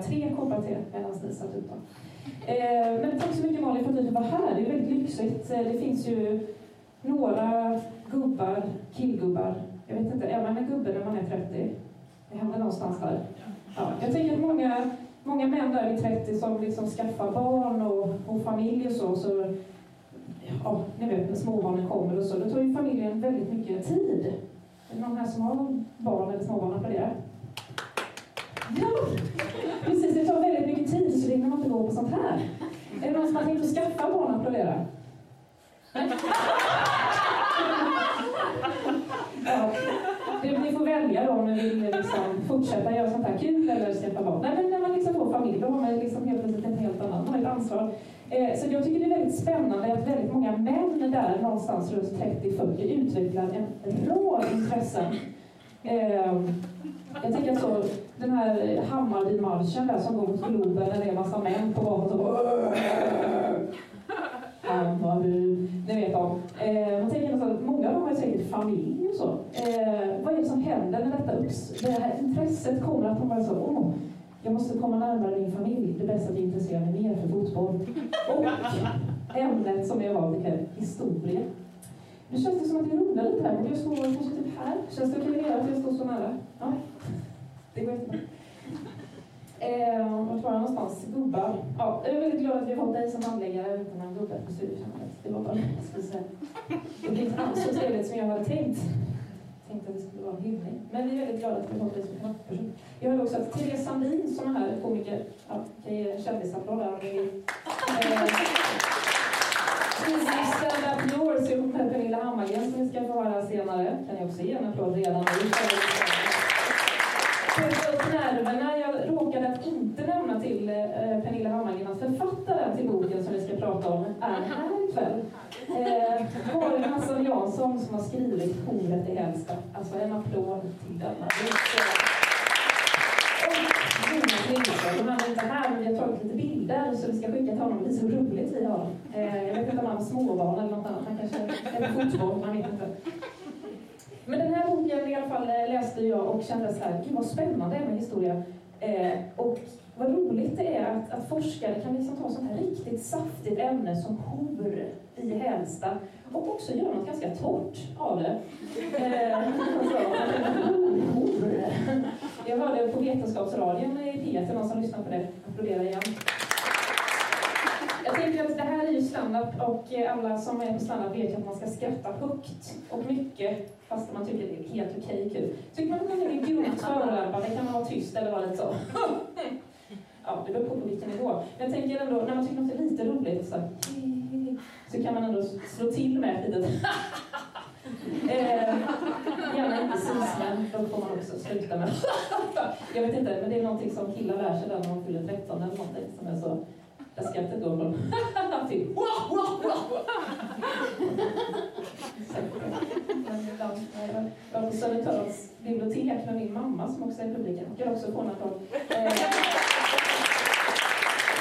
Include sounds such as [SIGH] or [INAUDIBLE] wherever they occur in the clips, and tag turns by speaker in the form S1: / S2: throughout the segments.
S1: göra tre koppar te medan ni satt utan. Eh, men tack så mycket Malin för att du var här. Det är väldigt lyxigt. Eh, det finns ju några gubbar, killgubbar. Jag vet inte, är man en gubbe när man är 30? Det händer någonstans där. Ja, jag tänker att många, många män där vid 30 som liksom skaffar barn och, och familj och så, så ja, ni vet när småbarnen kommer och så, då tar ju familjen väldigt mycket tid. Är det någon här som har barn eller småbarn applåderar? Ja, precis. Det tar väldigt mycket tid så det hinner man inte gå på sånt här. Är det någon som har tänkt att skaffa barn applådera? Ja. Ni får välja då om ni vill liksom fortsätta göra sånt här kul eller skaffa barn. Nej, men när man liksom får familj då har man liksom helt plötsligt ett helt annat man har ett ansvar. Eh, så jag tycker det är väldigt spännande att väldigt många män där någonstans runt 30-40 utvecklar en rad intressen. Eh, jag tänker att så, den här Hammarbymarschen där som går mot Globen när det är en massa män på gatan som Hammarby, ni vet dem. Eh, man tänker att många av dem har säkert familj och så. Eh, vad är det som händer när detta upps det här intresset kommer att de bara så, åh, jag måste komma närmare min familj. Det är bäst att jag intresserar mig mer för fotboll. Och ämnet som jag valt ikväll, historia. Nu känns det som att jag rullar lite här. men Jag står kanske typ här. Känns det okej okay att jag står så nära? Ja, det går jättebra. Eh, vart var jag någonstans? Gubbar. Ja, jag är väldigt glad att vi har fått dig som handläggare utan någon gubbe på studiesamhället. Det var bara det jag skulle säga. Det blev inte alls så trevligt som jag hade tänkt. Jag tänkte att det skulle vara en hyllning. Men vi är väldigt glada att vi har fått dig som knappperson. Jag hörde också att Therese Sandin, som är här komiker, ja, kan ge en kändisapplåd där om ni vill. Eh, Stand Up Yours ihop med Pernilla Hammargren som vi ska få höra senare. Kan ni också ge en applåd redan nu? Upp nerverna. Jag råkade att inte nämna till eh, Pernilla Hammargren att författaren till boken som vi ska prata om är här ikväll. Eh, Karin Hassan Jansson som har skrivit Hovet i Hälsta. Alltså en applåd till denna. Och han är inte här men vi har tagit lite bilder så vi ska skicka till honom. Det blir så roligt vi har. Eh, jag vet inte om han har småbarn eller något annat. Han kanske är fotboll, man vet inte. Men den här boken i alla fall eh, läste jag och kände så här, gud vad spännande det är med historia. Eh, och vad roligt det är att, att forskare kan liksom ta sånt här riktigt saftigt ämne som hor i Hälsta och också göra något ganska torrt av det. Eh, [LAUGHS] alltså, hor. Jag hörde på Vetenskapsradion i P1, någon som lyssnar på det, applådera igen. Jag tänker att det här är ju standup och alla som är på standup vet ju att man ska skratta högt och mycket fast man tycker det är helt okej kul. Tycker man att man är grovt förolämpande kan man vara tyst eller vara lite så. Ja, det beror på på vilken nivå. Men jag tänker ändå, när man tycker något är lite roligt så, så kan man ändå slå till med ett litet [LAUGHS] eh, Gärna inte sismen, då får man också sluta med. [LAUGHS] jag vet inte, men det är någonting som killar lär sig där när de fyller 13 eller någonting som är så där skrattet går från till Jag var [LAUGHS] typ, på Södertörns bibliotek med min mamma som också är i publiken. Jag kan också få en applåd.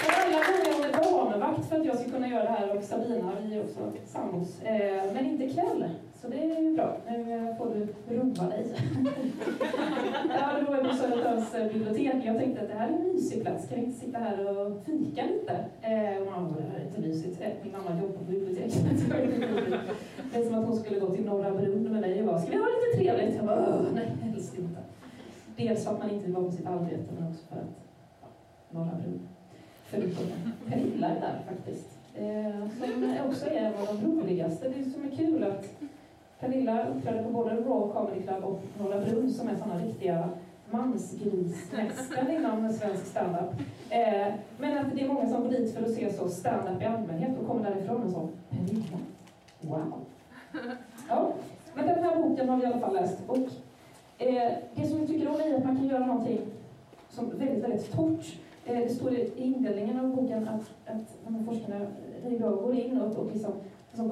S1: Alla gånger hon är barnvakt för att jag ska kunna göra det här och Sabina, vi är också sambos. Eh, men inte ikväll. Så det är ju bra. Nu får du roa dig. [LAUGHS] ja, det var på Södertörns bibliotek. Jag tänkte att det här är en mysig plats. Kan vi inte sitta här och fika lite? Eh, och mamma det här är inte mysigt. Min mamma jobbar på biblioteket. [LAUGHS] det är som att hon skulle gå till Norra Brunn med mig och bara, ska vi ha lite trevligt? Jag bara, nej, helst inte. Dels för att man inte vill vara på sitt arbete, men också för att ja, Norra Brunn. Förutom Pernilla är där faktiskt. Eh, som också är en av de roligaste. Det är som är kul att Pernilla uppträdde på både Raw Comedy Club och Norra Brunn som är sådana riktiga mansgrismästare inom svensk standup. Eh, men att det är många som går dit för att se så standup i allmänhet och kommer därifrån och så Pernilla, wow. Ja, men den här boken har vi i alla fall läst. Och eh, det som jag tycker om är att man kan göra någonting som väldigt, väldigt torrt. Eh, det står i inledningen av boken att, att de här forskarna eh, går in och, och liksom, liksom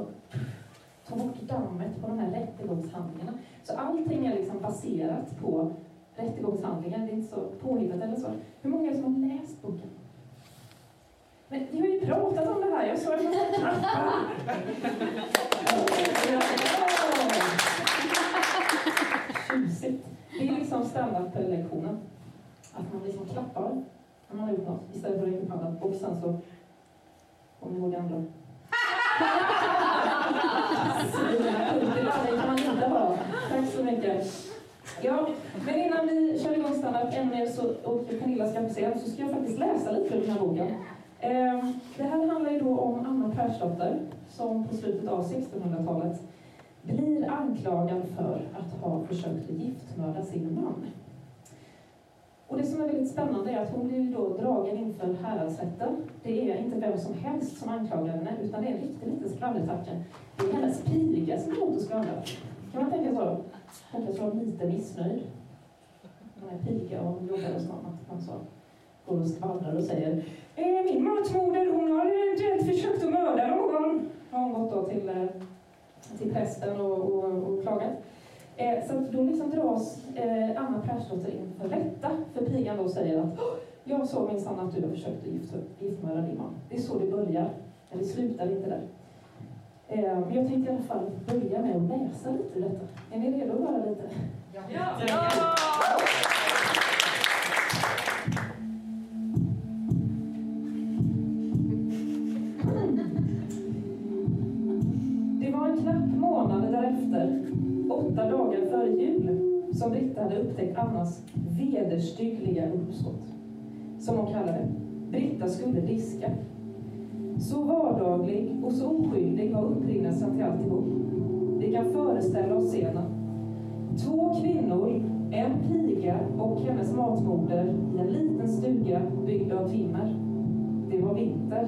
S1: ta bort dammet på de här rättegångshandlingarna. Så allting är liksom baserat på rättegångshandlingar. Det är inte så påhittat eller så. Hur många är det som har läst boken? Men vi har ju pratat om det här. Jag sa att man ska klappa. Tjusigt. Det är liksom standardlektionen. Att man liksom klappar när man har gjort något istället för att räcka upp handen. Och sen så, om ni ihåg det andra. Tack så mycket. Ja, men innan vi kör igång standardämnet så, och Pernilla ska få se så ska jag faktiskt läsa lite ur den här boken. Eh, det här handlar ju då om Anna Persdotter som på slutet av 1600-talet blir anklagad för att ha försökt giftmörda sin man. Och det som är väldigt spännande är att hon blir då dragen inför häradsrätten. Det är inte vem som helst som anklagar henne, utan det är en riktig liten skvallertacka. Det är hennes piga som går och skvallrar. Kan man tänka så? Hon kanske var lite missnöjd. Hon är piga och jobbade som att man så går och skvallrar och säger eh, Min matmoder, hon har eventuellt försökt att mörda någon. Har hon gått då till, eh, till prästen och, och, och klagat. Eh, så då liksom dras eh, Anna Persdotter inför rätta, för pigan då säger att jag såg minsann att du har försökt att gift, giftmörda din man. Det är så det börjar, men det slutar inte där. Eh, men jag tänkte i alla fall börja med att läsa lite i detta. Är ni redo att höra lite?
S2: Ja! ja.
S1: Vederstyggliga uppsåt. Som hon kallade det. Britta skulle diska. Så vardaglig och så oskyldig var upprinnelsen till alltihop. Vi kan föreställa oss scenen. Två kvinnor, en piga och hennes matmoder i en liten stuga byggd av timmer. Det var vinter.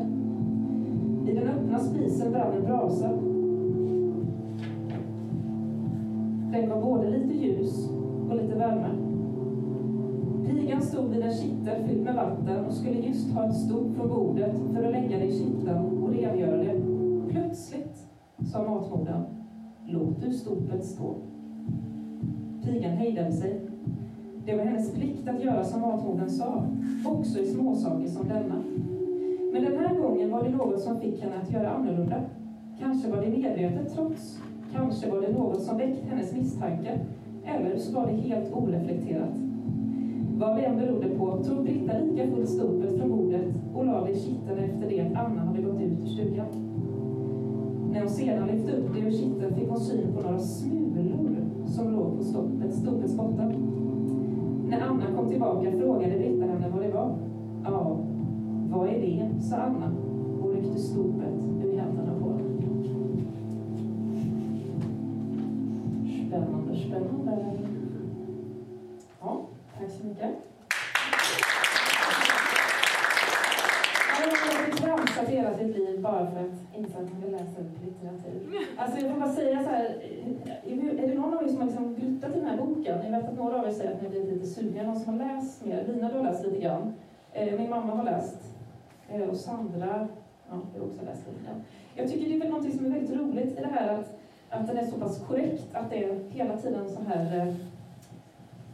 S1: I den öppna spisen brann en brasa. Den gav både lite ljus och lite värme. Pigan stod vid en kittel fylld med vatten och skulle just ta ett stort från bordet för att lägga det i kitteln och rengöra det. Plötsligt sa matmodern, låt du stopet stå. Pigan hejdade sig. Det var hennes plikt att göra som matmodern sa, också i småsaker som denna. Men den här gången var det något som fick henne att göra annorlunda. Kanske var det medvetet trots. Kanske var det något som väckt hennes misstanke. Eller så var det helt oreflekterat. Vad det än berodde på tog Britta lika fullt stopet från bordet och lade det i kitteln efter det att Anna hade gått ut ur stugan. När hon sedan lyfte upp det ur kitteln fick hon syn på några smulor som låg på stoppet, stopets botten. När Anna kom tillbaka frågade Britta henne vad det var. Ja, vad är det? sa Anna och ryckte stopet mycket. Jag har tramsat hela sitt liv bara för att inse att man vill läsa upp litteratur. Alltså jag får bara säga så här, är det någon av er som har liksom gluttat i den här boken? Jag vet att några av er säger att ni blivit lite sugna. Någon som har läst mer? Lina, du har läst lite grann. Eh, min mamma har läst. Eh, och Sandra, ja, jag har också läst lite grann. Jag tycker det är väl någonting som är väldigt roligt i det här att, att den är så pass korrekt, att det är hela tiden så här eh,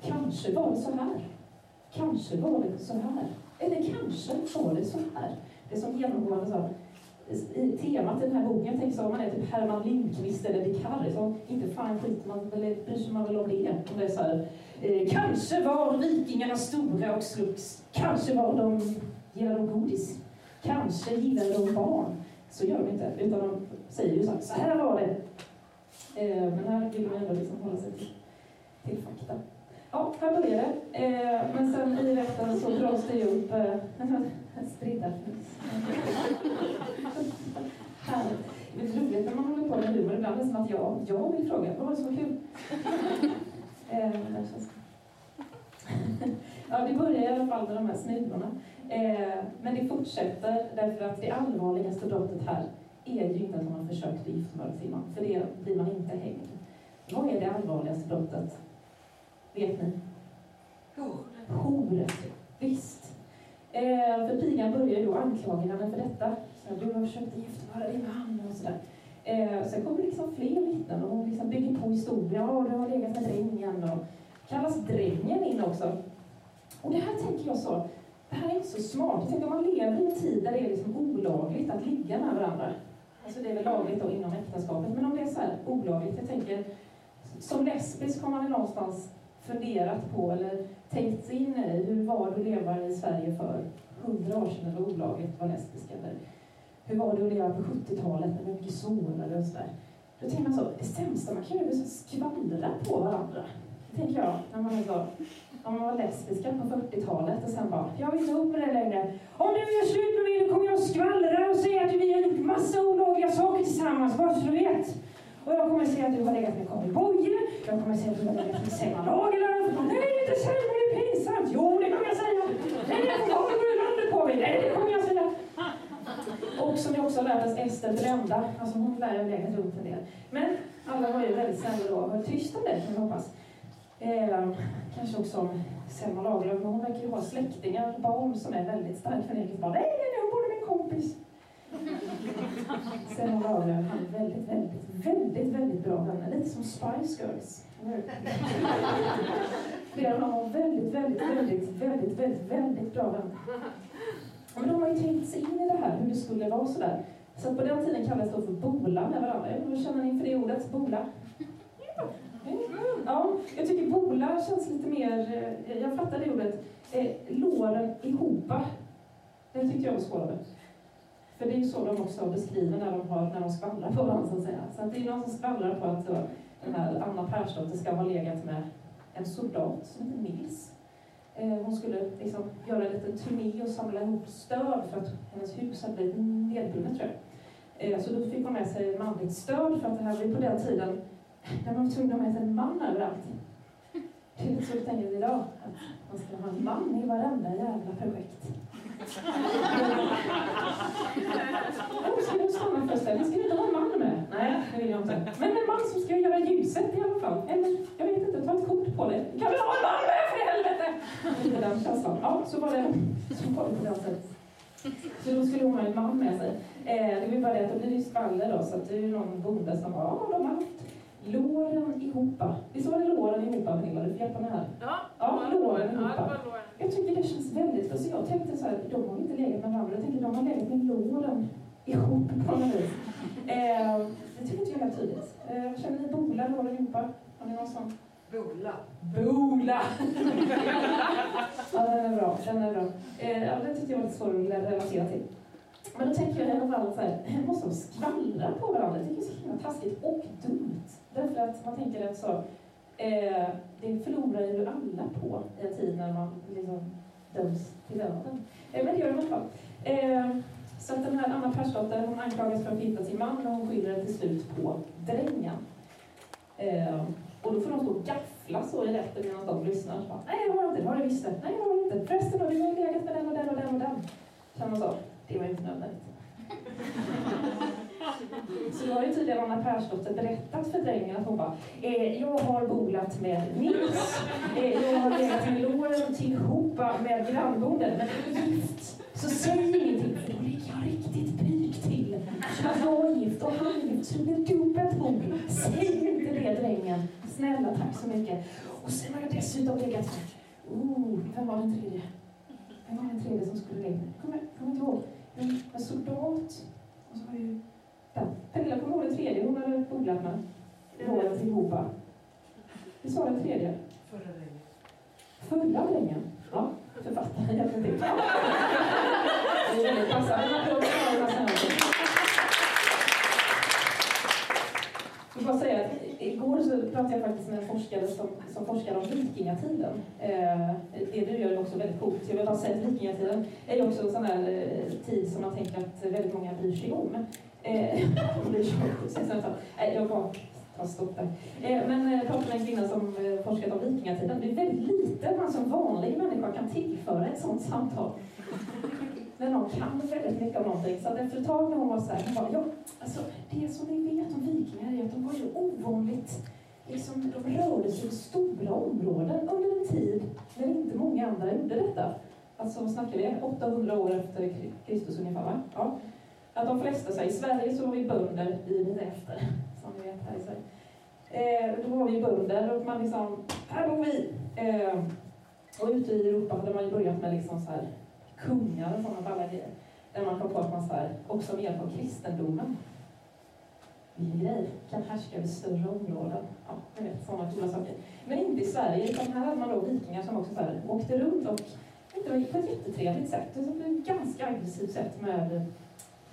S1: Kanske var det så här. Kanske var det så här. Eller kanske var det så här. Det är som genomgående så i temat i den här boken. Jag tänker så om man är typ Herman Lindqvist eller Dick så inte fan skiter man väl, bryr sig man väl om det. Om det är så här, eh, kanske var vikingarna stora och slogs. Kanske var de, gillade de godis. Kanske gillade de barn. Så gör de inte, utan de säger ju så här, så här var det. Eh, men här vill man ändå liksom hålla sig till, till fakta. Ja, här börjar det. Eh, men sen i rätten så dras det ju upp eh, [LAUGHS] spridda [LAUGHS] Härligt. Det är roligt när man håller på med humor. Ibland är det som att jag, jag vill fråga, vad var det som var kul? [LAUGHS] eh, ja, det börjar i alla fall med de här smulorna. Eh, men det fortsätter därför att det allvarligaste brottet här är ju inte att man har försökt förgifta sin man, för det blir man inte hängd. Vad är det allvarligaste brottet? Vet ni?
S2: Hor.
S1: Hor, visst. Eh, för pigan börjar ju då anklaga henne för detta. Så du har försökt gifta dig med man och sådär. Eh, sen kommer liksom fler vittnen och hon liksom bygger på historien. Ja, du har legat med drängen och kallas drängen in också. Och det här tänker jag så, det här är inte så smart. Tänk om man lever i en tid där det är liksom olagligt att ligga med varandra. Alltså det är väl lagligt då inom äktenskapet, men om det är så här olagligt, jag tänker som lesbisk har man väl någonstans funderat på eller tänkt sig in i hur var det att leva i Sverige för hundra år sedan när det var olagligt lesbisk? Eller hur var det att leva på 70-talet när det var mycket solare och sådär? Då tänker man så, det sämsta man kan göra är att skvallra på varandra. Det tänker jag, när man är så, om man var lesbiska på 40-talet och sen bara, jag vill inte ihop med dig längre. Om du gör slut med mig då kommer jag att skvallra och säga att vi har gjort massa olagliga saker tillsammans, bara så du vet. Och jag kommer säga att du har legat med Karin Boye, jag kommer säga att du har säga Selma Lagerlöf. Nej, inte Selma, det är pinsamt. Jo, det kommer jag säga. Nej, jag får ha landet på mig. Nej, det kommer jag säga. Och som vi också har lärt oss, Ester Brända, alltså hon lär jag legat runt en del. Men alla var ju väldigt snälla då och höll tyst om det, kan vi hoppas. Eh, kanske också om Selma Lagerlöf, men hon verkar ju ha släktingar, barn som är väldigt starkt förnekelsebara. Nej, nej, nej, hon bor med en kompis. Selma Lagerlöf hade väldigt, väldigt, väldigt, väldigt bra vänner. Lite som Spice Girls. [LAUGHS] Flera av dem var väldigt, väldigt, väldigt, väldigt, väldigt, väldigt bra vänner. Men de har ju tänkt sig in i det här, hur det skulle vara sådär. Så på den tiden kallades det för bola med varandra. Hur känner ni inför det ordet? Bola? [LAUGHS] Ja, jag tycker bola känns lite mer, eh, jag fattar det ordet, eh, låren ihopa. Det tyckte jag var svårare. För det är ju så de också beskriver när de, har, när de skvallrar på varandra, så att säga. Så att det är någon som skvallrar på att eh, den här Anna Persdotter ska ha legat med en soldat som heter Nils. Eh, hon skulle liksom göra en liten turné och samla ihop stöd för att hennes hus hade blivit nedbrunnet, tror jag. Eh, så då fick hon med sig manligt stöd, för att det här var ju på den tiden när man var tvungen att ha med sig en man överallt. Det är lite så vi tänker idag, att man ska ha en man i varenda jävla projekt. Oh, ska du stanna föreställningen? Ska du inte ha en man med? Nej, det vill jag inte. Men en man som ska göra ljuset i alla fall. Eller, jag vet inte, ta ett kort på det. Kan vi ha en man med för helvete? Lite den känslan. Ja, så var det, så var det på det sättet. Så då skulle hon ha en man med sig. Eh, det var bara det att då blir det ju skvaller då, så att det är ju någon bonde som bara, ja, de har haft låren ihopa. Visst var det låren ihopa, Pernilla? Du får hjälpa mig här.
S3: Ja,
S1: Ja, låren
S3: ja, var låren.
S1: Jag tycker det känns väldigt, alltså jag tänkte så här, de har inte legat med varandra, jag tänker de har legat med låren ihop på något vis. Eh, det tycker inte jag är helt tydligt. Eh, känner ni bola, låren ihop? Har ni någon sån?
S2: Bola.
S1: Bola! ja, den är bra. Den är bra. Eh, ja, det tyckte jag var lite svår att relatera till. Men då tänker jag i alla fall så här, måste de skvallra på varandra? Det är så himla taskigt och dumt. Därför att man tänker att så, eh, det förlorar ju alla på i en tid när man liksom döms till döden. Eh, men det gör de i alla fall. Eh, så att den här Anna Persdotter, hon anklagas för att hitta sin man och hon skyller det till slut på drängen. Eh, och då får de stå och gaffla så i rätten medan de lyssnar. Så bara, Nej, det har jag inte. Det har du visst det. Nej, det har jag inte. Förresten, har du legat med den och den och den och den. Känner man så. Det var inte nödvändigt. [LAUGHS] Så då har ju tydligen Anna Persdotter berättat för drängen att hon bara, eh, jag har bolat med Nils, eh, jag har legat med låren tillhopa med grannbonden, men är du gift så säg ingenting för då ligger jag riktigt pyk till. Jag är gift och han är gift så det blir dubbelt bord. Säg inte det drängen. Snälla, tack så mycket. Och sen har jag dessutom legat med, oh, vem var den tredje? Vem var den tredje som skulle lägga? Kommer, kommer inte ihåg. En, en soldat. Och så var det ju... Pernilla, kommer ihåg den tredje hon hade googlat med? Låren till Hopa. Vi sa den tredje.
S2: Förra regnet.
S1: Förra drängen. Ja, författaren hjälper till. Det är väldigt passande. En applåd för. Jag vill bara säga att igår så pratade jag faktiskt med en forskare som, som forskar om vikingatiden. Eh, det du gör är också väldigt coolt. Jag säga att vikingatiden är ju också en sån här eh, tid som man tänker att väldigt många bryr sig om. Eh, [LAUGHS] jag bara tar stopp där. Eh, men eh, jag pratade med en kvinna som forskat om vikingatiden. Det är väldigt lite man som vanlig människa kan tillföra ett sånt samtal när någon kan väldigt mycket om någonting. Så att efter ett tag när hon var så här, hon bara, ja, alltså det som ni vet om vikingar är att de var ju ovanligt, liksom, de rörde sig i stora områden under en tid när inte många andra gjorde detta. Alltså vad snackar vi? 800 år efter Kristus ungefär, va? Ja. Att de flesta, så här, i Sverige så var vi bönder, vi är efter, som ni vet här i Sverige. Eh, då var vi bönder och man liksom, här bor vi! Eh, och ute i Europa hade man ju börjat med liksom så här kungar och sådana balla grejer. Där man kom på att man så här, också med hjälp av kristendomen, vilken grej, kan härska över större områden. Ja, ni vet, sådana coola saker. Men inte i Sverige, utan här hade man då vikingar som också så här, åkte runt och det var på ett jättetrevligt sätt, på ett ganska aggressivt sätt med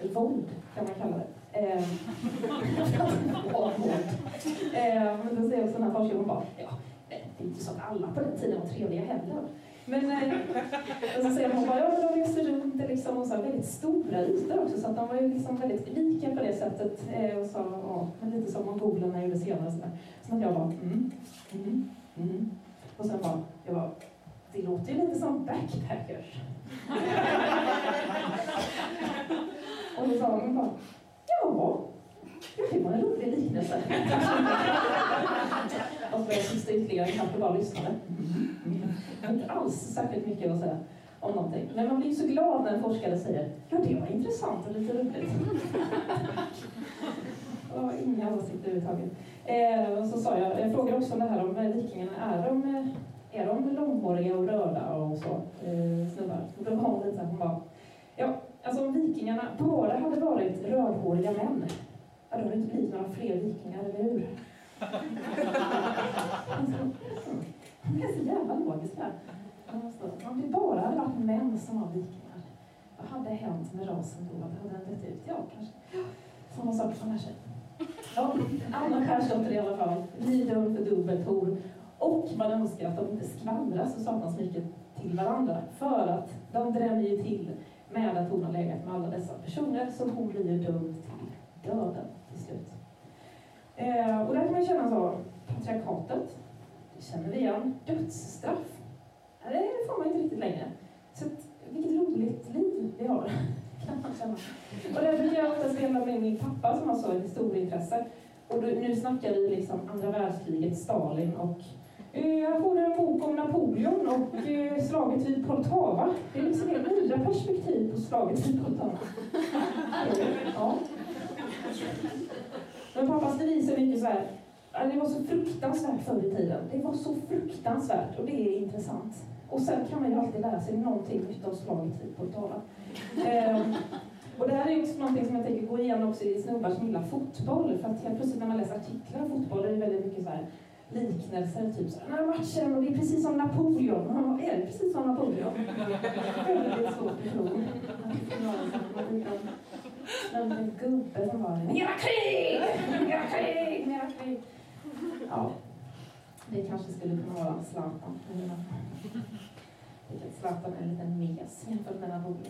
S1: våld, kan man kalla det. [LAUGHS] Eh, eh, men då säger också den här forskaren, hon bara, ja, det är inte så att alla på den tiden var trevliga heller. Men eh, [LAUGHS] och så säger hon bara, ja men de reste runt i liksom och så här, väldigt stora ytor också så att de var ju liksom väldigt lika på det sättet. Eh, och så, ja, lite som mongolerna gjorde senare. Så, där. så att jag bara, mm, mm, mm. Och sen bara, jag bara, det låter ju lite som backpackers. [LAUGHS] och då sa hon bara, ja, det var en rolig liknelse. [LAUGHS] och så började sista ytterligare kanske bara lyssnade. Mm. Inte alls särskilt mycket att säga om någonting. Men man blir så glad när en forskare säger ja, det var intressant och lite roligt. och inga åsikter överhuvudtaget. Eh, och så sa jag, jag frågade också om det här om vikingarna, är de, är de långhåriga och röda och så, eh, snubbar? Och då var hon lite så här, hon bara, ja, alltså om vikingarna bara hade varit rödhåriga män, hade det inte blivit några fler vikingar, eller hur? De är så jävla logiska. Om det bara hade varit män som var vikingar, vad hade hänt med rasen då? Hade den dött ut? Ja, kanske. Sådana saker som här sig. Ja, Anna Persdotter i alla fall. Blir för dubbelt hor. Och man önskar att de inte skvallras och saknas mycket till varandra. För att de drämmer ju till med att hon har legat med alla dessa personer, så hon blir ju dömd till döden till slut. Eh, och där kan man känna så, patriarkatet, det känner vi igen. Dödsstraff, det får man inte riktigt längre. Så att, vilket roligt liv vi har, [LAUGHS] kan man känna. Och det brukar jag oftast dela med min pappa som har så historieintresse. Och då, nu snackar vi liksom andra världskriget, Stalin och eh, jag får en bok om Napoleon och eh, slaget vid Poltava. Det är liksom helt nya perspektiv på slaget vid Poltava. [LAUGHS] Ja. Men pappas devis är mycket så här, det var så fruktansvärt förr i tiden. Det var så fruktansvärt och det är intressant. Och sen kan man ju alltid lära sig någonting nytt av slaget vid Poltava. Ehm, och det här är också någonting som jag tänker gå igen också i snubbar som gillar fotboll. För att helt plötsligt när man läser artiklar om fotboll är det väldigt mycket så här liknelser. Typ så här, den här matchen och det är precis som Napoleon. Och bara, är det precis som Napoleon? väldigt svårt att tro. En gubbe som var mera krig! Mera krig! Mera krig! Ja, det kanske skulle kunna vara Zlatan. Zlatan är en liten mes jämfört med Napoleon.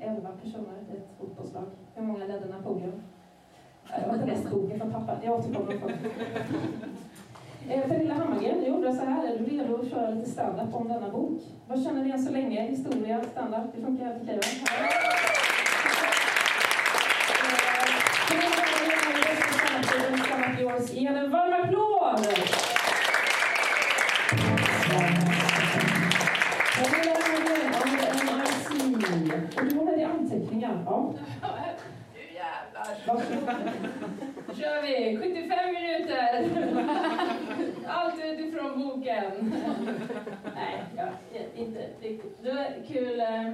S1: Elva personer i ett fotbollslag. Hur många ledde Napoleon? Jag har inte läst boken från pappa. Jag återkommer på [LAUGHS] eh, Pernilla Hammargren, jag undrar så här, är du redo att köra lite standup om denna bok? Vad känner ni än så länge? Historia, standup, det funkar helt okej va? Ge henne en varm applåd! Pernilla Hammargren, MIC. Och du har med dig anteckningar. Ja.
S3: Jävlar! kör vi 75 minuter. Allt utifrån boken. Nej, ja, inte riktigt. Det var kul. eh,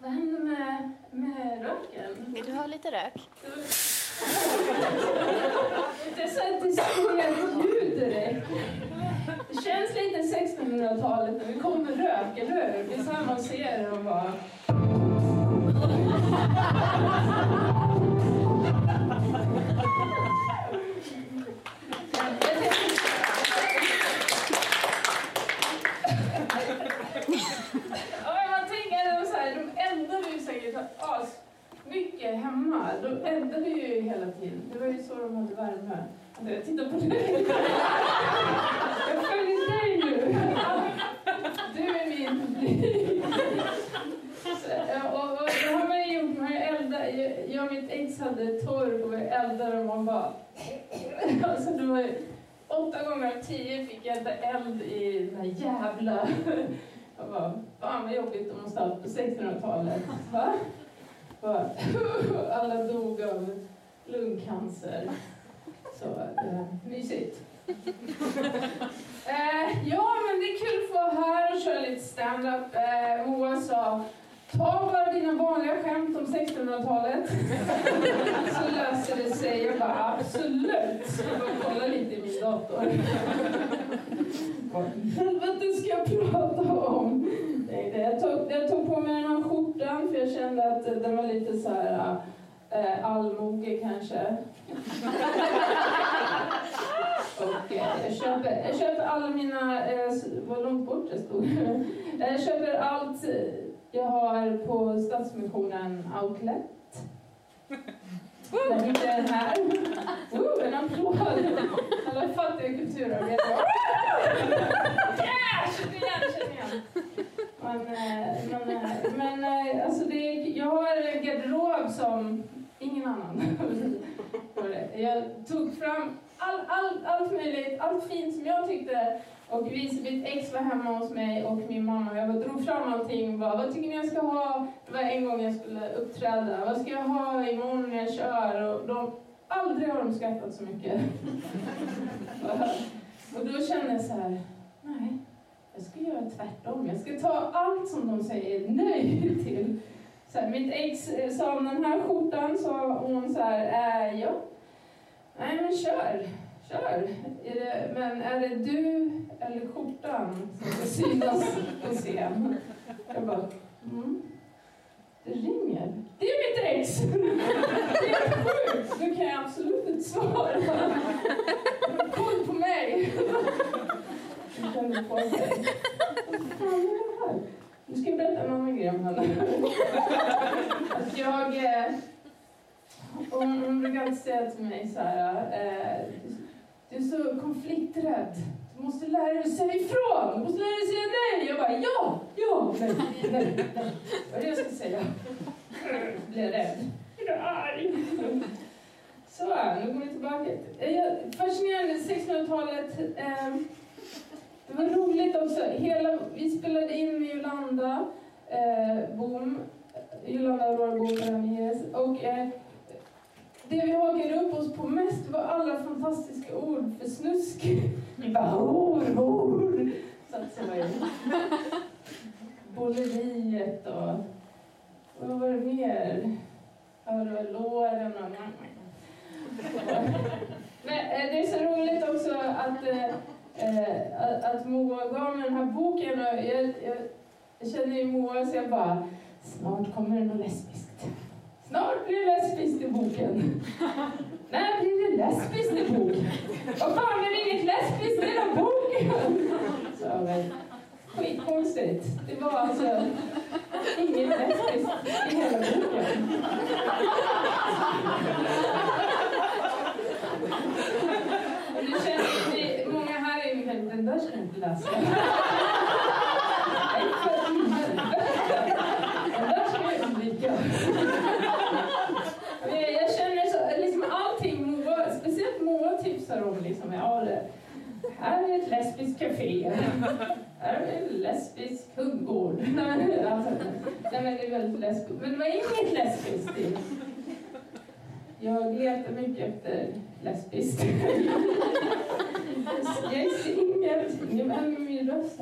S3: Vad hände med, med röken?
S4: Vill du ha lite rök?
S3: Det sätter ett ljud direkt. Det känns lite 1600-talet när vi kommer rök, eller hur? Det är så här man ser det och bara... mycket hemma. De eldade ju hela tiden. Det var ju så de hade värme. Alltså, Jag tittar på dig. Jag följer dig nu. Du är min publik. Eh, och, och det har man ju gjort. Man elda. Jag- och mitt ex hade torv och vi eldade och man bara... Alltså det var åtta gånger av tio fick jag elda eld i den här jävla... Jag bara, fan vad jobbigt de måste ha på 1600-talet. Bara, [LAUGHS] Alla dog av lungcancer. Så eh, mysigt. Eh, ja, men det är kul att få vara här och köra lite stand-up. Eh, Moa sa, ta bara dina vanliga skämt om 1600-talet. [LAUGHS] så löser det sig. Jag bara, absolut. Jag bara kolla lite i min dator. Vad helvete ska jag prata om? jag, tog, jag tog på mig den här skjortan för jag kände att den var lite så här äh, allmoge kanske. [LAUGHS] Och eh, jag, köper, jag köper alla mina, eh, vad långt bort det stod. [LAUGHS] Jag köper allt jag har på Stadsmissionen Outlet. Jag Inte den här. Uh, en applåd! Alla fattiga kulturarbetare. Yeah! Känn igen, känn igen. Men, men, men alltså det, jag har en garderob som ingen annan Eh, jag tog fram all, all, allt möjligt, allt fint som jag tyckte och mitt ex, var hemma hos mig och min mamma. Jag bara drog fram allting bara, vad tycker ni jag ska ha? Det var en gång jag skulle uppträda. Vad ska jag ha imorgon när jag kör? Och de, aldrig har de skrattat så mycket. [LAUGHS] och då kände jag så här, nej, jag ska göra tvärtom. Jag ska ta allt som de säger nej till. Så här, mitt ex eh, sa om den här skjortan, sa hon så här, äh, ja, nej men kör. Kör! Är det, men är det du eller skjortan som ska synas på scen? Jag bara, mm. Det ringer. Det är mitt ex! Det är sjukt! Nu kan jag absolut inte svara. Koll på mig! Jag kände på mig. Vad fan är det här? Nu ska jag berätta en annan grej om henne. Att jag... Eh, hon, hon brukar alltid säga till mig så här... Eh, du är så konflikträdd. Du måste lära dig att säga ifrån. Du måste lära dig att säga nej. Jag bara, ja, ja, nej, nej, nej. Vad är det jag ska säga? Blir rädd. Jag är arg. Så, nu går vi tillbaka. Fascinerande, 1600-talet. Eh, det var roligt också. Hela, vi spelade in med Jolanda eh, Boom, Jolanda Aurora Boom. Och eh, det vi hakade upp oss på mest var alla fantastiska ord för snusk. Vi [LAUGHS] bara hor, hor, satsade vi [LAUGHS] Bolleriet och vad var det mer? Ja, det var låren och... [LAUGHS] Men eh, det är så roligt också att, äh, att, att Moa gav mig den här boken och jag, jag, jag känner ju Moa så jag bara, snart kommer det något lesbiskt. Snart blir det lesbiskt i boken. [LAUGHS] När blir det lesbiskt i boken? Vad fan, är det inget lesbiskt i den boken? Så, men, skitkonstigt. Det var alltså inget lesbiskt i hela boken. Och det känns, det, många här är ungefär, den där ska jag inte läsa. Nej, för i helvete! Den där [LAUGHS] ska jag undvika. [LAUGHS] Eh, jag känner så, liksom allting Moa, speciellt Moa tipsar om liksom, ja, det, här är ett lesbiskt café. Här är en lesbisk hundgård. [LAUGHS] alltså, nej, men det är väldigt lesbiskt. Men det var inget lesbiskt. Jag letar mycket efter lesbiskt. Jag är singel. Jag behöver min röst.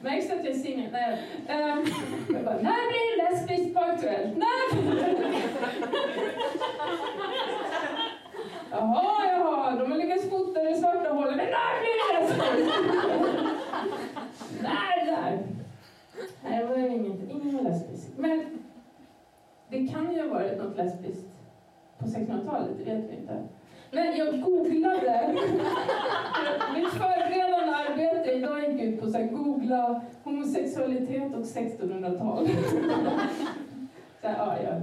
S3: Märks att jag är singel? Nej. Um, jag bara, när blir det lesbiskt på Aktuellt? När? Jaha, jaha, de har lyckats fota det svarta hålet. Men när blir det lesbiskt? där, där. Nej, det var inget, ingen var lesbisk. Men det kan ju ha varit något lesbiskt på 1600-talet, det vet vi inte. Men jag googlade. [LAUGHS] Mitt förberedande arbete idag gick ut på att googla homosexualitet och 1600-tal. [LAUGHS] Så ja, ja.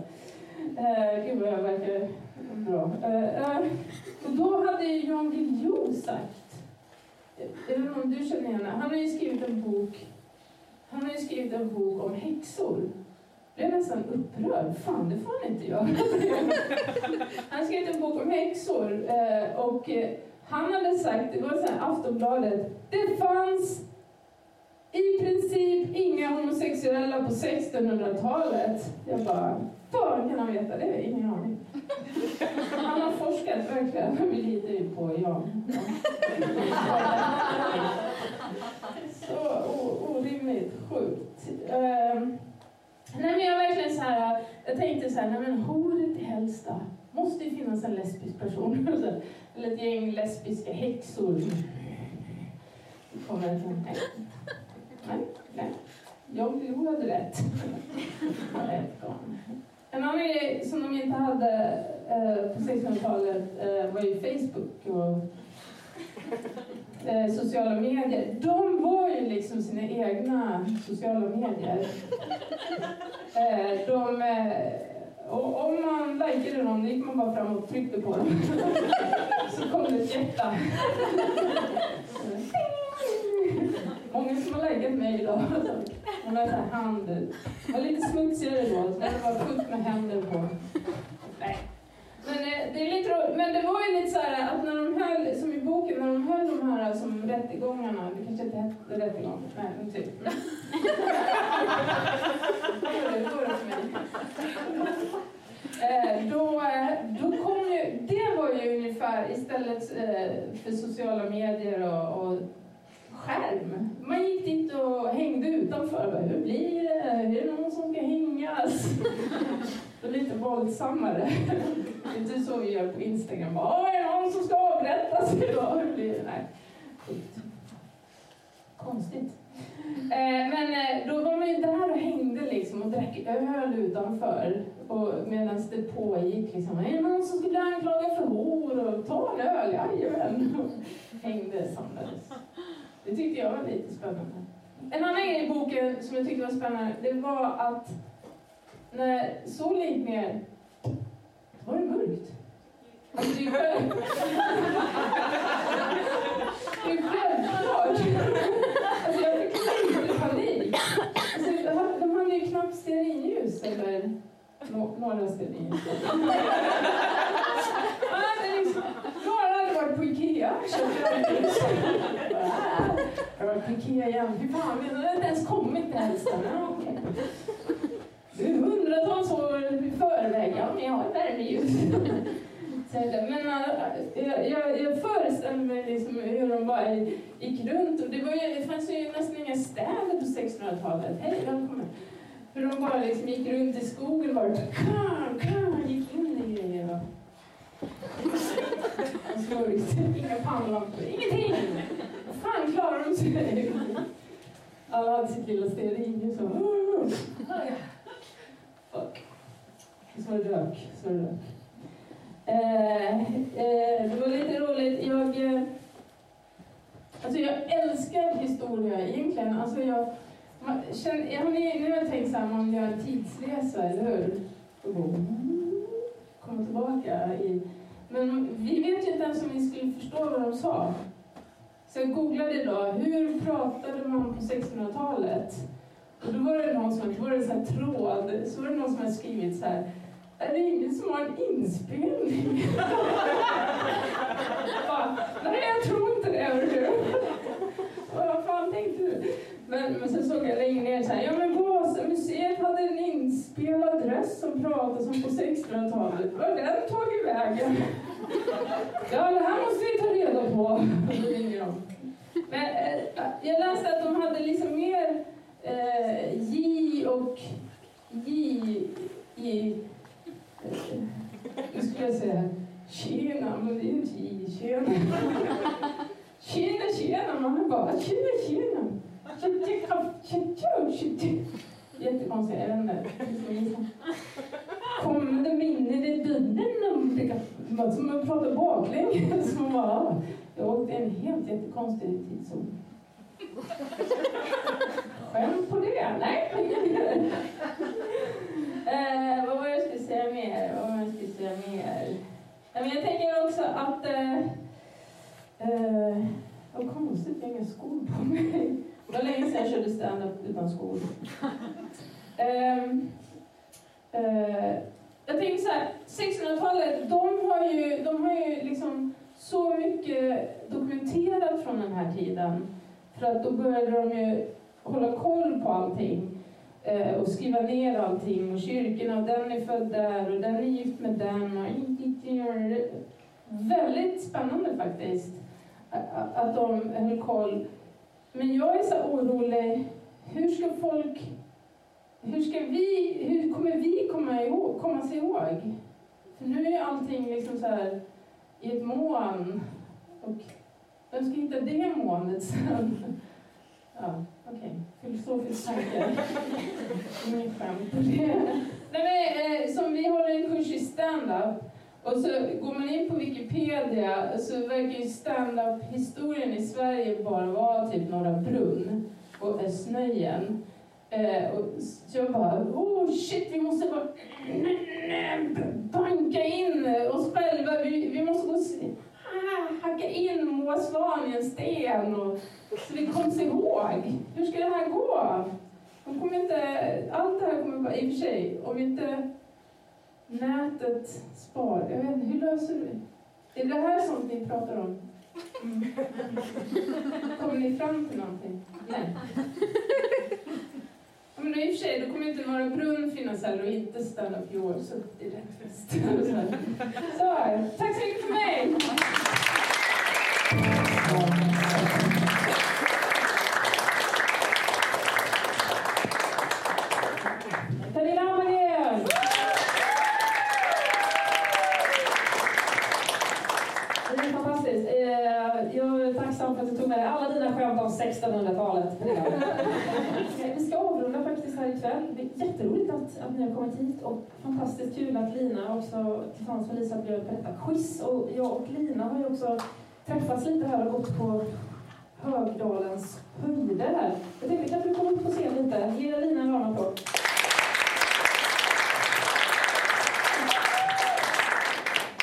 S3: Uh, gud vad jag verkar bra. Uh, uh, och då hade ju Jan Guillou sagt, jag vet inte om du känner igen han har ju skrivit en bok, han har ju skrivit en bok om häxor blev nästan upprörd. Fan, det får han inte göra. [LAUGHS] han skrivit en bok om häxor eh, och eh, han hade sagt, det var så här Aftonbladet, det fanns i princip inga homosexuella på 1600-talet. Jag bara, fan kan han veta det? Ingen aning. Han har forskat verkligen. [LAUGHS] Vi litar ju på Jan. [LAUGHS] Så orimligt sjukt. Um, nej men jag verkligen så här, jag tänkte så här, nej men horet i Hällsta måste ju finnas en lesbisk person. [LAUGHS] Eller ett gäng lesbiska häxor. Det kommer en nej. nej, nej. Jag förlorade hade rätt. En annan grej som de inte hade eh, på 1600-talet eh, var ju Facebook och eh, sociala medier. De var ju liksom sina egna sociala medier. [LAUGHS] Eh, de, eh, och om man likade dem, då gick man bara fram och tryckte på dem. [LAUGHS] Så kom det ett hjärta. [LAUGHS] Många som har likat mig idag. Hon har så här hand. Det var lite smutsigare då, så det var fullt med händer på. Nej. Men, eh, det är lite men det var ju lite så här att när de höll, som i boken, när de höll de här som rättegångarna, det kanske inte hette rättegång, nej men typ. [LAUGHS] mig. Eh, då, eh, då kom ju, det var ju ungefär istället för sociala medier och, och skärm. Man gick dit och hängde utanför. Hur blir det? Är det någon som ska hängas? [LAUGHS] och lite våldsammare. [LAUGHS] Inte så vi gör på Instagram. Bara, är det någon som ska avrättas [LAUGHS] idag? Konstigt. Eh, men eh, då var man ju där och hängde liksom och drack öl utanför. Medan det pågick liksom. Är det någon som skulle anklaga för hor? Och ta en öl? Jajamän. [LAUGHS] Hängde, samlades. Det tyckte jag var lite spännande. En annan grej i boken som jag tyckte var spännande, det var att när solen gick ner, då var det mörkt. Alltså det är självklart. Det är självklart. Alltså jag fick lite panik. Alltså, de hade ju knappt stearinljus, eller några stearinljus. Liksom- några hade varit på Ikea, köpt jag var på Ikea igen. Fy fan, vi hade inte ens kommit till Hälstan hundratals år i förväg. Ja, men jag har värmeljus. [LAUGHS] Men äh, jag, jag, jag föreställer mig liksom hur de bara gick runt. Och det, var ju, det fanns ju nästan inga städer på 1600-talet. Hej, välkommen. Hur de bara liksom gick runt i skogen och bara kan, kan, gick in i grejer. Och [LAUGHS] inga pannlampor, ingenting fan klarar de sig? [LAUGHS] Alla hade sitt lilla stearinljus och... Fuck. Så det rök. Så var det rök. Eh, eh, det var lite roligt. Jag, eh, alltså jag älskar historia egentligen. Alltså jag, man, känner, har ni, nu har jag tänkt så här, man gör en tidsresa, eller hur? Och gå, mm, tillbaka i... Men vi vet ju inte ens om vi skulle förstå vad de sa. Så jag googlade då, hur pratade man på 1600-talet? Och då var det någon som, då var det så här tråd, så var det någon som hade skrivit så här, är det ingen som har en inspelning? [LAUGHS] bara, Nej, jag tror inte det, hör du. Vad fan tänkte du? Men, men sen såg jag längre ner så här, ja men Vasamuseet hade en inspelad röst som pratade som på 1600-talet. Var har den tagit vägen? Ja, det här måste vi ta reda på. [LAUGHS] Men eh, jag läste att de hade liksom mer eh, J och J i... Eh, nu skulle jag säga tjena, men det är inte J, tjena. Tjena, tjena, man bara tjena, tjena. Jättekonstigt, jag vet inte. Kommer minnen i bunnen? Som man pratar baklänges. Jag åkte en helt jättekonstig tidszon. Skämt på det? Nej. [LAUGHS] eh, vad var jag skulle säga mer? Vad var jag skulle säga mer? Men jag tänker också att... Eh, eh, vad konstigt, jag har inga skor på mig. Det var länge sedan jag körde stand-up utan skor. Eh, eh, jag tänker så här, 1600-talet, de har ju, de har ju liksom så mycket dokumenterat från den här tiden. För att då började de ju hålla koll på allting. eh, och skriva ner allting och kyrkorna och den är född där och den är gift med den och väldigt spännande faktiskt att att de höll koll. Men jag är så orolig, hur ska folk, hur ska vi, hur kommer vi komma, ihåg, komma sig ihåg? För nu är allting liksom så här i ett moln och vem ska hitta det molnet sen? [LAUGHS] Ja, okej. Okay. Filosofisk tanke. [LAUGHS] Inget skämt. Nej, men, eh, som vi håller en kurs i stand-up och så går man in på Wikipedia så verkar ju stand-up-historien i Sverige bara vara typ Norra Brunn och Östnöjen. Eh, och så jag bara, oh shit, vi måste bara banka in oss själva. Vi, vi måste gå hacka in Moa Svahn i en sten och, så vi kommer ihåg. Hur ska det här gå? De kommer inte, allt det här kommer bara, i och för sig, om inte nätet spar, jag vet inte, hur löser du det? Är det här sånt ni pratar om? Mm. Kommer ni fram till någonting? Nej. Ja, men i och för sig, då kommer inte Norra Brunn finnas här och inte Stand Up Your, så det är rätt fest. Så, tack så mycket för mig! Eh, att du tog med dig alla dina skämt om 1600-talet. Vi ska avrunda. Det är jätteroligt att, ni har kommit hit och fantastiskt kul att Lina också tillsammans med Lisa bjöd på detta quiz. Och jag och Lina har ju också träffats lite här och gått på Högdalens höjder här. Jag tänkte, kan du komma upp på scen lite? Ge Lina en varm applåd.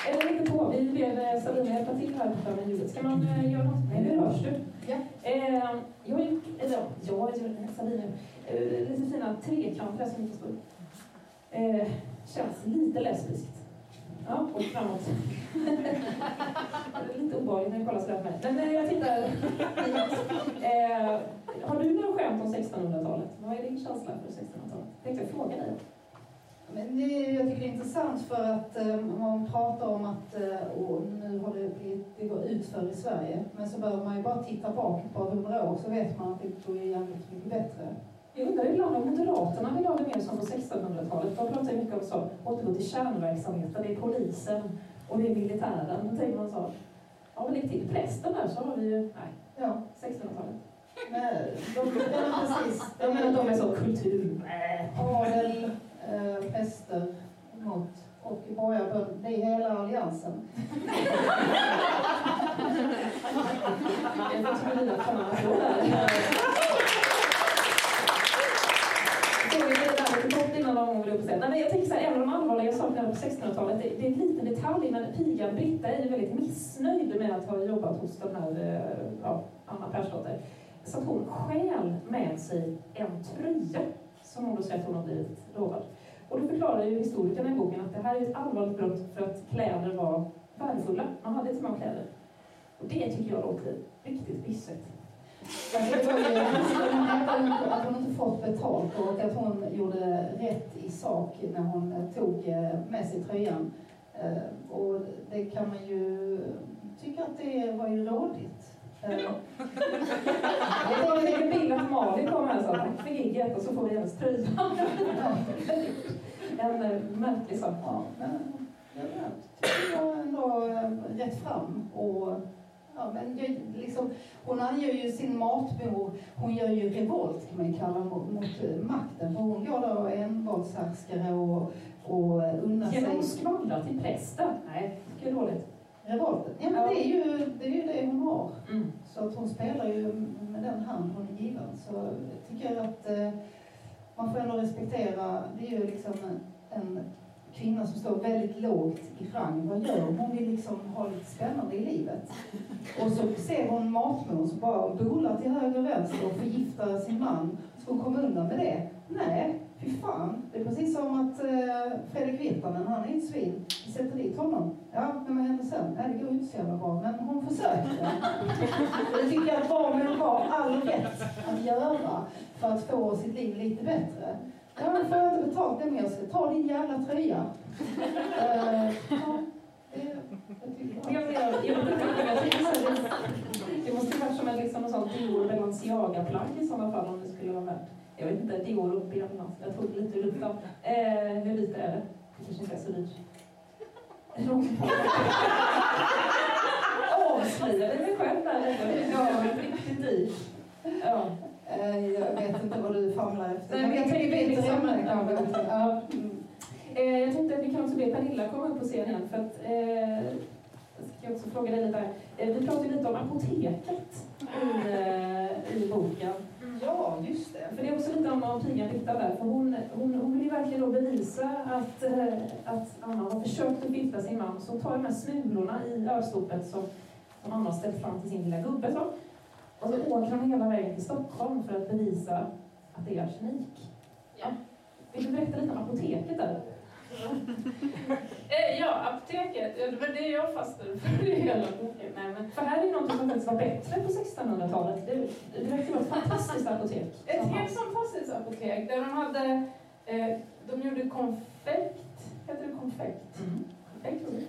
S3: Eller lite på. Vi ber Sabina hjälpa till här borta med ljudet. Ska man eh, göra något? Nej, nu hörs du.
S1: Ja.
S3: Eh, jag har gjort, eller ja, jag har gjort, Sabina, eh, lite fina trekanter som inte står eh, Känns lite lesbiskt. Ja, och framåt. [LAUGHS] det är lite obehagligt när jag kollar sådär på mig. Men eh, jag tittar [LAUGHS] eh, Har du några skämt om 1600-talet? Vad är din känsla för 1600-talet? Tänkte jag fråga dig.
S2: Men det, jag tycker det är intressant för att um, man pratar om att uh, nu har det, blivit, det går ut för i Sverige. Men så behöver man ju bara titta bak ett par hundra år så vet man att det går jävligt mycket bättre.
S3: Jag undrar ibland om Moderaterna vill ha det mer som på 1600-talet. De pratar ju mycket om så, återgå till kärnverksamheten. Det är polisen och det är militären. Då tänker man så, ja men lägg till prästen där så har vi ju, nej,
S2: Ja,
S3: 1600-talet. [LAUGHS]
S2: men de, ja, precis.
S3: Jag menar att de är så kultur.
S2: Adel, eh, präster mot och borgarbönder. Det är hela alliansen. [LAUGHS]
S3: Jag fan [LAUGHS] så där. Såg vi det där lite kort vill upp och säga. Nej, men jag tänker så här, en av de allvarliga sakerna på 1600-talet, det, det är en liten detalj, men pigan Britta är ju väldigt missnöjd med att ha jobbat hos den här eh, ja, Anna Persdotter. Så att hon stjäl med sig en tröja som hon då säger att hon har blivit lovad. Och då förklarar ju historikerna i boken att det här är ett allvarligt brott för att kläder var värdefulla. Man hade inte så många kläder. Och det tycker jag låter riktigt
S2: bisset. Det var ju att hon, att hon inte fått betalt och att hon gjorde rätt i sak när hon tog eh, med sig tröjan. Eh, Och det kan man ju tycka att det var ju rådigt. Eh,
S3: Jag tar en liten bild att Malin kom här och sa tack för gigget och så får vi hennes tröja. En märklig sak.
S2: Ja, men jag tycker jag ändå rätt fram. Och, ja, men liksom, hon anger ju sin matbehov, hon gör ju revolt kan man kalla mot, mot eh, makten. För hon går där och är envåldshärskare och, och unnar
S3: Genom
S2: sig
S3: att skvallra till prästen? Nej, det är dåligt.
S2: revolten. Ja, men det är ju det, är ju det hon har.
S3: Mm.
S2: Så att hon spelar ju med den hand hon är given. Så jag tycker att eh, man får ändå respektera, det är ju liksom en, en kvinnor som står väldigt lågt i rang. Vad gör hon? Hon vill liksom ha lite spännande i livet. Och så ser hon matmor som bara bolar till höger och vänster och förgiftar sin man. Ska hon komma undan med det? Nej, fy fan. Det är precis som att eh, Fredrik Virtanen, han är ett svin. Vi sätter dit honom. Ja, men vad händer sen? Nej, det går ju inte så jävla bra. Men hon försökte. Det tycker jag att barnen har all rätt att göra för att få sitt liv lite bättre. Ja, men får jag inte betalt det mer ska ta din jävla tröja. uh, ja, det, jag
S1: Jag, jag, jag, det, måste ju varit som en liksom, någon sån Dior Balenciaga-plagg i sådana fall om det skulle vara värt. Jag vet inte, Dior och Björnland. Jag tog lite ur luften. Eh, hur lite är det? Det kanske inte är så dyrt. Avslöjade mig själv där lite. var riktigt dyrt. Ja.
S2: Eh, jag vet inte vad du famlar efter.
S1: Nej, men jag
S2: vi
S1: tänker
S2: byter
S1: liksom-
S2: ämne kanske. Ja.
S1: Mm. Eh, jag tänkte att vi kan också be Pernilla komma upp på scen igen för att eh, jag ska också fråga dig lite här. Eh, vi pratade lite om apoteket i, eh, i boken.
S2: ja, just det.
S1: För det är också lite om vad pigan riktar där. För hon, hon, hon vill ju verkligen då bevisa att, eh, att Anna har försökt att förgifta sin man. Så hon tar de här smulorna i ölstopet som, som Anna har ställt fram till sin lilla gubbe. Så. Och så åker hon hela vägen till Stockholm för att bevisa att det är arsenik.
S3: Ja.
S1: Vill du berätta lite om apoteket där? [LAUGHS]
S3: Eh, ja, apoteket. Det var det jag fastnade för [LAUGHS] i hela boken. Nej, men
S1: För här är något som faktiskt var bättre på 1600-talet. Det, det verkar vara ett fantastiskt apotek. [LAUGHS]
S3: Ett helt fantastiskt apotek där de hade, eh, de gjorde konfekt, heter det konfekt?
S1: Mm.
S3: Konfekt, tror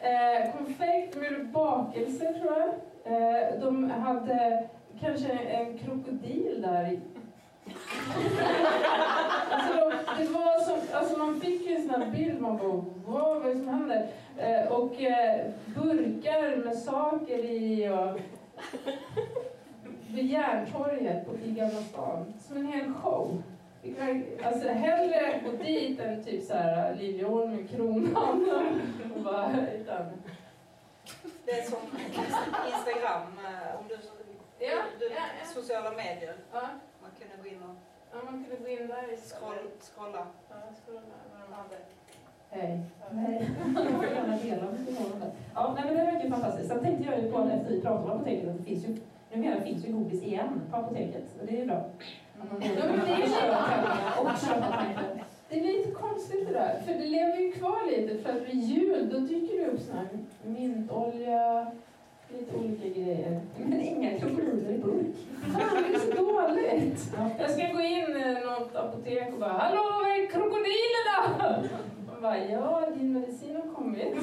S3: jag. eh, konfekt, de gjorde bakelser tror jag. Eh, de hade kanske en krokodil där i. alltså, de, det var som, alltså man fick ju en sån här bild, man bara wow, vad är det som händer? Eh, och eh, burkar med saker i och vid Järntorget på i Gamla stan. Som en hel show. Kan- Alltså hellre gå dit än typ såhär Liljeholmen, Kronan och bara, utan,
S4: det är som Instagram, eh, om du,
S3: Ja,
S4: du
S3: ja, ja.
S4: sociala medier.
S3: ja,
S4: Man kunde gå in och
S3: ja, man kunde gå in där
S4: scroll, scrolla.
S3: Ja, scrolla vad de hade.
S1: Hej. Nej, jag får gärna dela mikrofonen där. Ja, nej, men det verkar ju fantastiskt. Sen tänkte jag ju på efter vi pratade om apoteket att det finns ju, numera finns ju godis igen på apoteket. Och det är ju bra. Både
S3: Ja, men det är
S1: kan
S3: ju
S1: och köpa.
S3: Det är lite konstigt det där, för det lever ju kvar lite för att vid jul då dyker det upp sån här mintolja, lite olika grejer.
S1: Men inga krokodiler i burk.
S3: Fan, det är så dåligt!
S1: Ja.
S3: Jag ska gå in i något apotek och bara Hallå, var är krokodilerna? Och bara, ja, din medicin har kommit.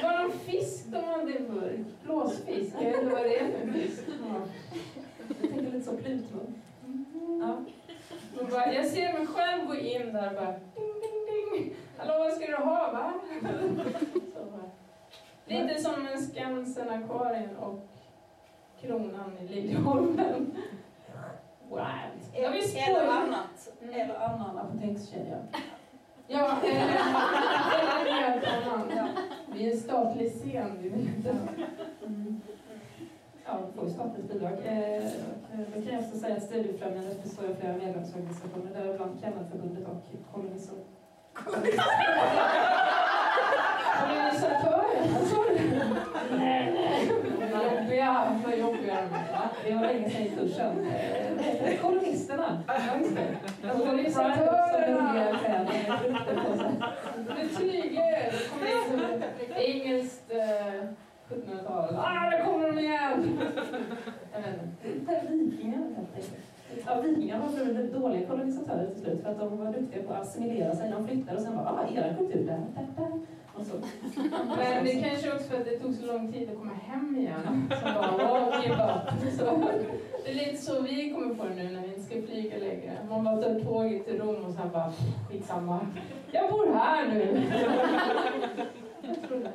S3: Det var någon fisk de hade i burk. Blåsfisk, jag vet inte vad det är för fisk.
S1: Ja. Jag tänker lite så plutmun. Ja.
S3: Bara, jag ser mig själv gå in där och bara ding, ding, ding. Hallå, vad ska du ha, va? Så bara. Lite som en Skansen-akvarien och Kronan i Liljeholmen. Wow. Jag vill
S4: Eller annat.
S3: Mm.
S4: Eller annan apotekskedja.
S3: Ja, eller en helt annan. Vi är en statlig scen, vi vill inte.
S1: Mm. Ja, får statligt bidrag. Eh, det kan jag också säga att Studiefrämjandet består av flera medlemsorganisationer, däribland Kennelförbundet och
S3: nej. Jobbiga, jobbiga
S1: det var länge sedan i kursen. Eh? Kolonisterna. Ja, just det. De
S3: Kolonisatörerna. Som engelskt eh, 1700-tal. Ah, där kommer de igen!
S1: Vikingar helt enkelt. Ja, vikingar var väldigt dåliga kolonisatörer till slut för att de var duktiga på att assimilera sig. De flyttade och sen bara, ah, era kultur där, där, där. Och så.
S3: Men det kanske också för att det tog så lång tid att komma hem igen. Så bara, wow, give up. Så, det är lite så vi kommer få det nu när vi inte ska flyga längre. Man bara tar tåget till Rom och sen bara, skitsamma. Jag bor här nu.
S1: Jag tror det.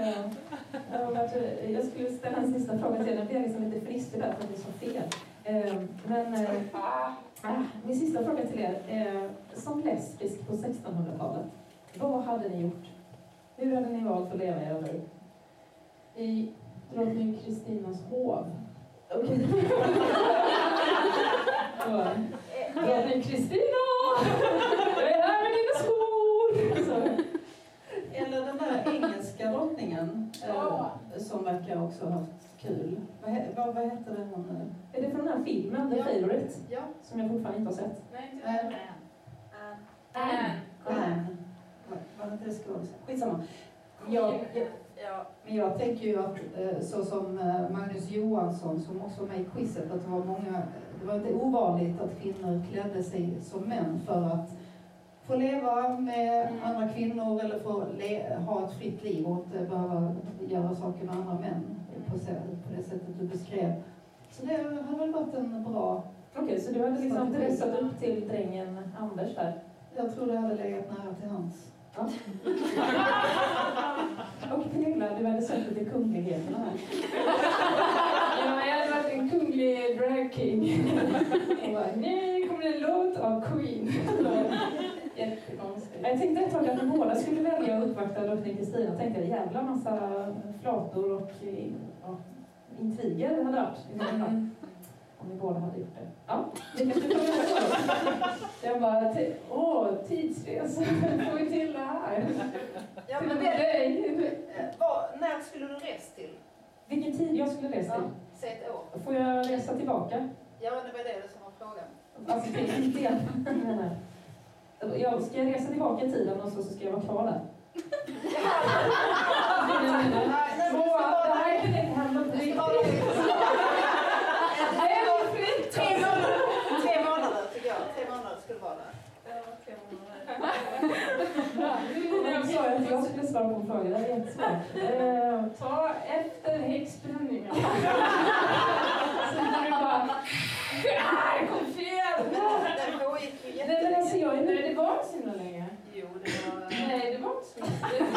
S1: Ja. Jag skulle ställa en sista fråga till er. Den blev liksom lite fristig där för att det är så fel. Eh, Men eh, ah, min sista fråga till er. eh, Som lesbisk på 1600-talet, vad hade ni gjort? Hur hade ni valt att leva era liv?
S3: I drottning Kristinas hov.
S1: Okej. [LAUGHS]
S3: Så, Drottning Kristina! Jag är här med dina skor! Så.
S4: Eller den där engelska drottningen
S3: Ja.
S4: eh, som verkar också ha haft kul. Vad, he- vad, vad heter den eh?
S1: Är det från den här filmen, The
S2: Ja.
S1: Favourite?
S2: Ja.
S1: Som jag fortfarande inte har sett.
S3: Nej, inte. Anne.
S4: Anne. Var det skådisen? Skitsamma. Jag, jag, Ja,
S2: Men jag tänker ju att eh, så som eh, Magnus Johansson som också var med i quizet, att det var många, det var inte ovanligt att kvinnor klädde sig som män för att få leva med andra kvinnor eller få ha ett fritt liv och inte behöva göra saker med andra män på, det sättet du beskrev. Så det har väl varit en bra,
S1: Okej, så du hade liksom dressat upp till drängen Anders där?
S2: jag tror det hade legat nära till hans. [LAUGHS]
S1: Och Pernilla, du hade sökt till kungligheterna här.
S3: Ja, jag hade varit en kunglig drag king. [LAUGHS] Och bara, nej, kommer det en låt av Queen. [LAUGHS] Jättekonstigt.
S1: Jag tänkte ett tag att ni båda skulle välja att uppvakta drottning Kristina. Jag tänkte en jävla massa flator och eh, ja, intriger det hade varit. i sådana fall.
S3: Mm.
S1: Om ni båda hade gjort det. Ja, vi kanske kommer det. Jag bara, åh, tidsresa, får vi till det här?
S4: ja men
S1: dig.
S4: eh, vad- när skulle du rest till?
S1: Vilken tid jag skulle resa
S4: Ja,
S1: till?
S4: säg ett år.
S1: Får jag resa tillbaka?
S4: Ja, det var det som var frågan.
S1: Alltså till inte igen. Jag ska jag resa tillbaka i tiden och så, ska jag vara kvar där. Inte
S4: jag. Tre månader skulle vara där.
S1: Jag sa att jag skulle svara på en fråga, det är jättesvårt. Eh,
S3: Ta efter häxbränningen. Så kan du bara... Ah, jag kom fel!
S4: Den pågick ju
S1: Nej är
S3: Nej, det var inte så himla länge.
S4: Jo, det var...
S3: Nej, det var inte så länge. [LAUGHS]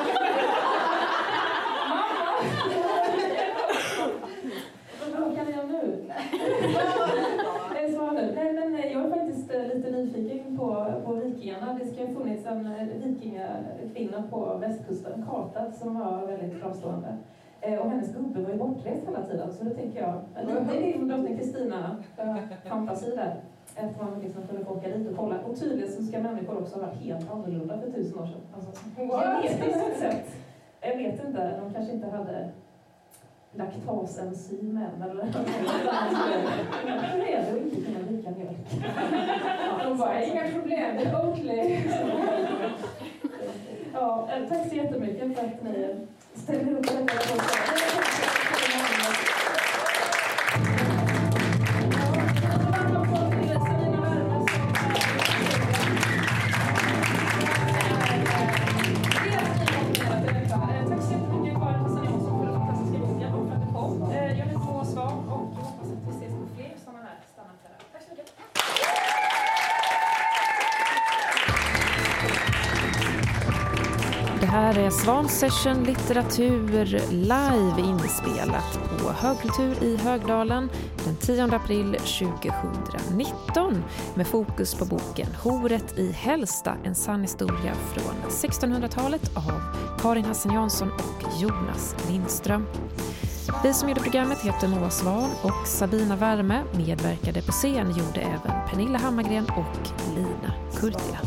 S3: Mamma!
S1: Vad kan jag nu? [LAUGHS] Nej men eh, jag är faktiskt eh, lite nyfiken på, på vikingarna. Det ska ha funnits en eh, vikingakvinna på västkusten, kartad, som var väldigt framstående. Och hennes gubbe var ju bortrest hela tiden, så då tänker jag, det är din drottning Kristina eh, fantasi där. Att man liksom kunde få åka dit och kolla. Och tydligen så ska människor också ha varit helt annorlunda för tusen år sedan. Alltså, genetiskt sett. Jag vet inte, de kanske inte hade laktasenzymen eller något Hur [LAUGHS] är det att inte kunna dricka mjölk?
S3: De bara, inga problem, det är Oatly.
S1: Ja, eh, tack så jättemycket för att ni ställde upp på detta.
S5: Session litteratur live inspelat på Högkultur i Högdalen den 10 april 2019 med fokus på boken Horet i Hällsta, en sann historia från 1600-talet av Karin Hassan Jansson och Jonas Lindström. Vi som gjorde programmet heter Moa Svan och Sabina Värme medverkade på scen gjorde även Pernilla Hammargren och Lina Kurtila.